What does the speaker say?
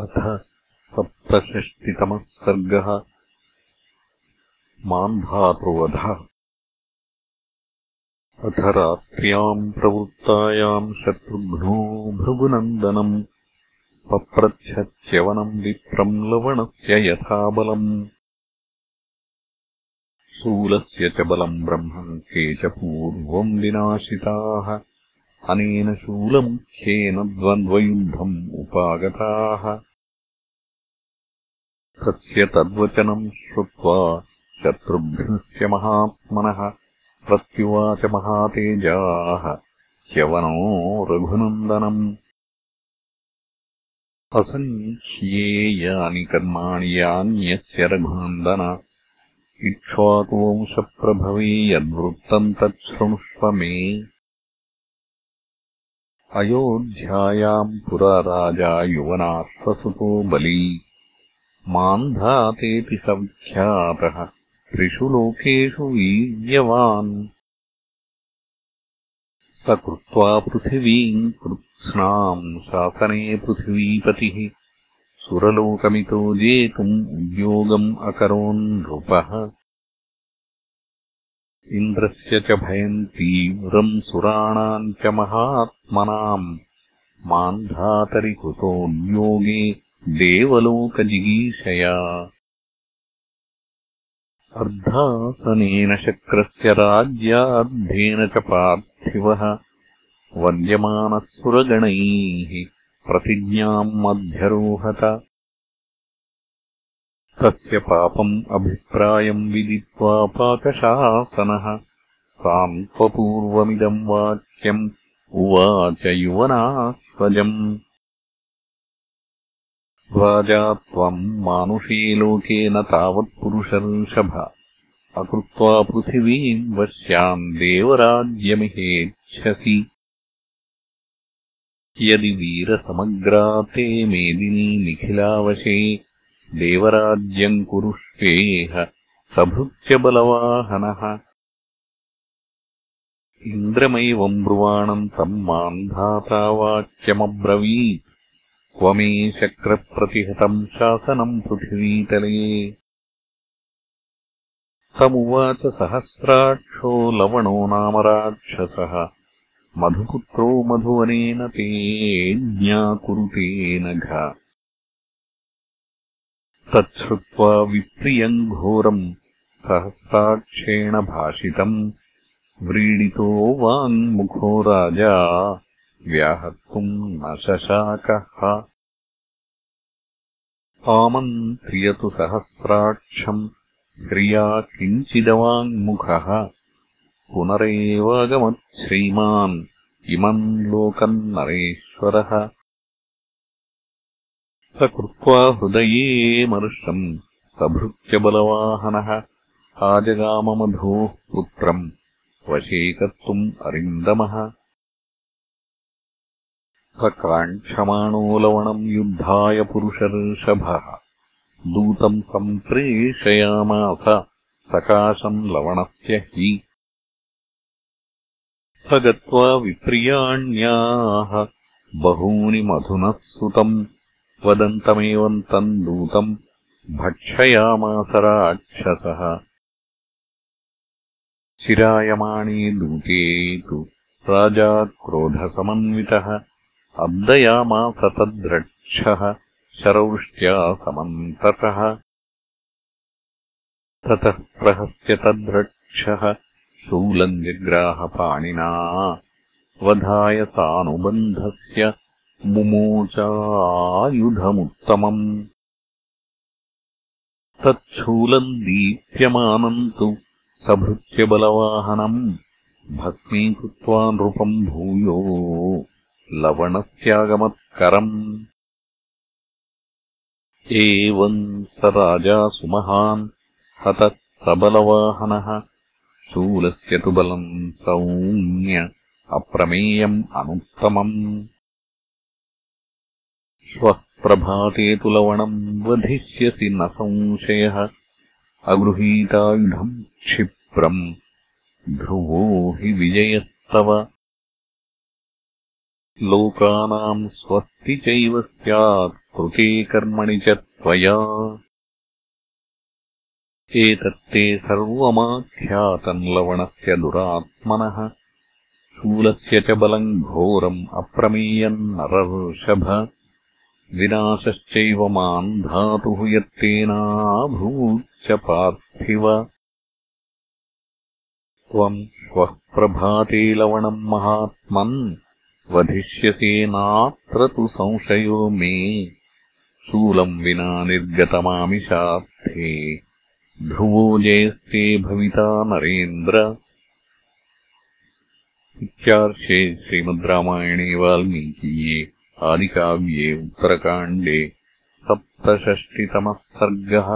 अथ सप्तषष्टितमः सर्गः मान्धातृवधः अथ रात्र्याम् प्रवृत्तायाम् शत्रुघ्नो भृगुनन्दनम् पप्रच्छत्यवनम् विप्रम् लवणस्य यथा बलम् शूलस्य च बलम् ब्रह्मम् के च पूर्वम् विनाशिताः अनेन शूलमुख्येन द्वन्द्वयुद्धम् उपागताः। तस्य तद्वचनम् श्रुत्वा शत्रुघ्नस्य महात्मनः प्रत्युवाच महातेजाः च्यवनो रघुनन्दनम्। असङ्ख्येयानि कर्माणि यान्यस्य रघुनन्दन। इक्ष्वाकुवंशप्रभवे यद्वृत्तम् तच्छृणुष्व मे अयोध्यायाम् पुरा राजा युवनाश्वसुतो बली। मान्धातेति सविख्यातः त्रिषु लोकेषु वीर्यवान्। स कृत्वा पृथिवीम् कृत्स्नाम् शासने पृथिवीपतिः सुरलोकमितो जेतुम् उद्योगम् अकरोन् नृपः इन्द्रस्य च भयम् तीव्रम् सुराणाम् च महात्मनाम्। मान्धातरिकृतोद्योगे देवलोकजिगीषया अर्धासनेन शक्रस्य राज्यार्धेन च पार्थिवः वन्द्यमानः सुरगणैः प्रतिज्ञाम् मध्यरोहत तस्य पापम् अभिप्रायम् विदित्वा पाकशासनः। सान्त्वपूर्वमिदम् वाक्यम् उवाच युवनाश्वजम् राजा त्वम् मानुषे लोके न तावत्पुरुषर्षभ अकृत्वा पृथिवीम् वश्याम् देवराज्यमिहेच्छसि। यदि वीरसमग्रा ते मेदिनी निखिलावशे देवराज्यम् कुरुष्वेह सभृत्यबलवाहनः। इन्द्रमैवम् ब्रुवाणम् तम् मान्धातावाक्यमब्रवीत् क्व मे शक्रप्रतिहतम् शासनम् पृथिवीतले। तमुवाच सहस्राक्षो लवणो नाम राक्षसः। मधुपुत्रो मधुवनेन ते ज्ञाकुरुते नघ तच्छ्रुत्वा विप्रियम् घोरम् सहस्राक्षेण भाषितम् व्रीडितो वाङ्मुखो राजा व्याहर्तुम् न शशाकः। आमन्त्र्यतु सहस्राक्षम् क्रिया किञ्चिदवाङ्मुखः पुनरेवागमच्छ्रीमान् इमम् लोकम् नरेश्वरः स कृत्वा हृदये मर्षम् सभृत्यबलवाहनः आजगाममधोः पुत्रम् वशे कर्तुम् अरिन्दमः स काङ्क्षमाणो लवणम् युद्धाय पुरुषर्षभः दूतम् सम्प्रेषयामास सकाशम् लवणस्य हि स गत्वा विप्रियाण्याः बहूनि मधुनः सुतम् वदन्तमेवम् तम् दूतम् भक्षयामास राक्षसः। चिरायमाणे दूते तु राजा क्रोधसमन्वितः अर्दयामास तद्रक्षः शरवृष्ट्या समन्ततः। ततः प्रहस्य तद्रक्षः शूलम् जग्राहपाणिना वधाय सानुबन्धस्य मुमोचायुधमुत्तमम् तच्छूलम् दीप्यमानम् तु सभृत्यबलवाहनम्। भस्मीकृत्वा नृपम् भूयो लवणस्यागमत्करम् एवम् स राजा सुमहान् हतः सबलवाहनः शूलस्य तु बलम् सौम्य अप्रमेयम् अनुत्तमम् श्वः प्रभाते तु लवणम् वधिष्यसि न संशयः। अगृहीतायुधम् क्षिप्रम् ध्रुवो हि विजयस्तव। लोकानाम् स्वस्ति चैव स्यात् कृते कर्मणि च त्वया। एतत्ते सर्वमाख्यातम् लवणस्य दुरात्मनः। शूलस्य च बलम् घोरम् अप्रमेयम् नरऋषभ विनाशश्चैव माम् धातुः यत्तेनाभूच्च पार्थिव। त्वम् श्वः प्रभाते लवणम् महात्मन् वधिष्यसे नात्र तु संशयो मे। शूलम् विना निर्गतमामिषार्थे। ध्रुवो जयस्ते भविता नरेन्द्र। इत्यार्षे श्रीमद् रामायणे वाल्मीकीये आदिकाव्ये उत्तरकाण्डे सप्तषष्टितमः सर्गः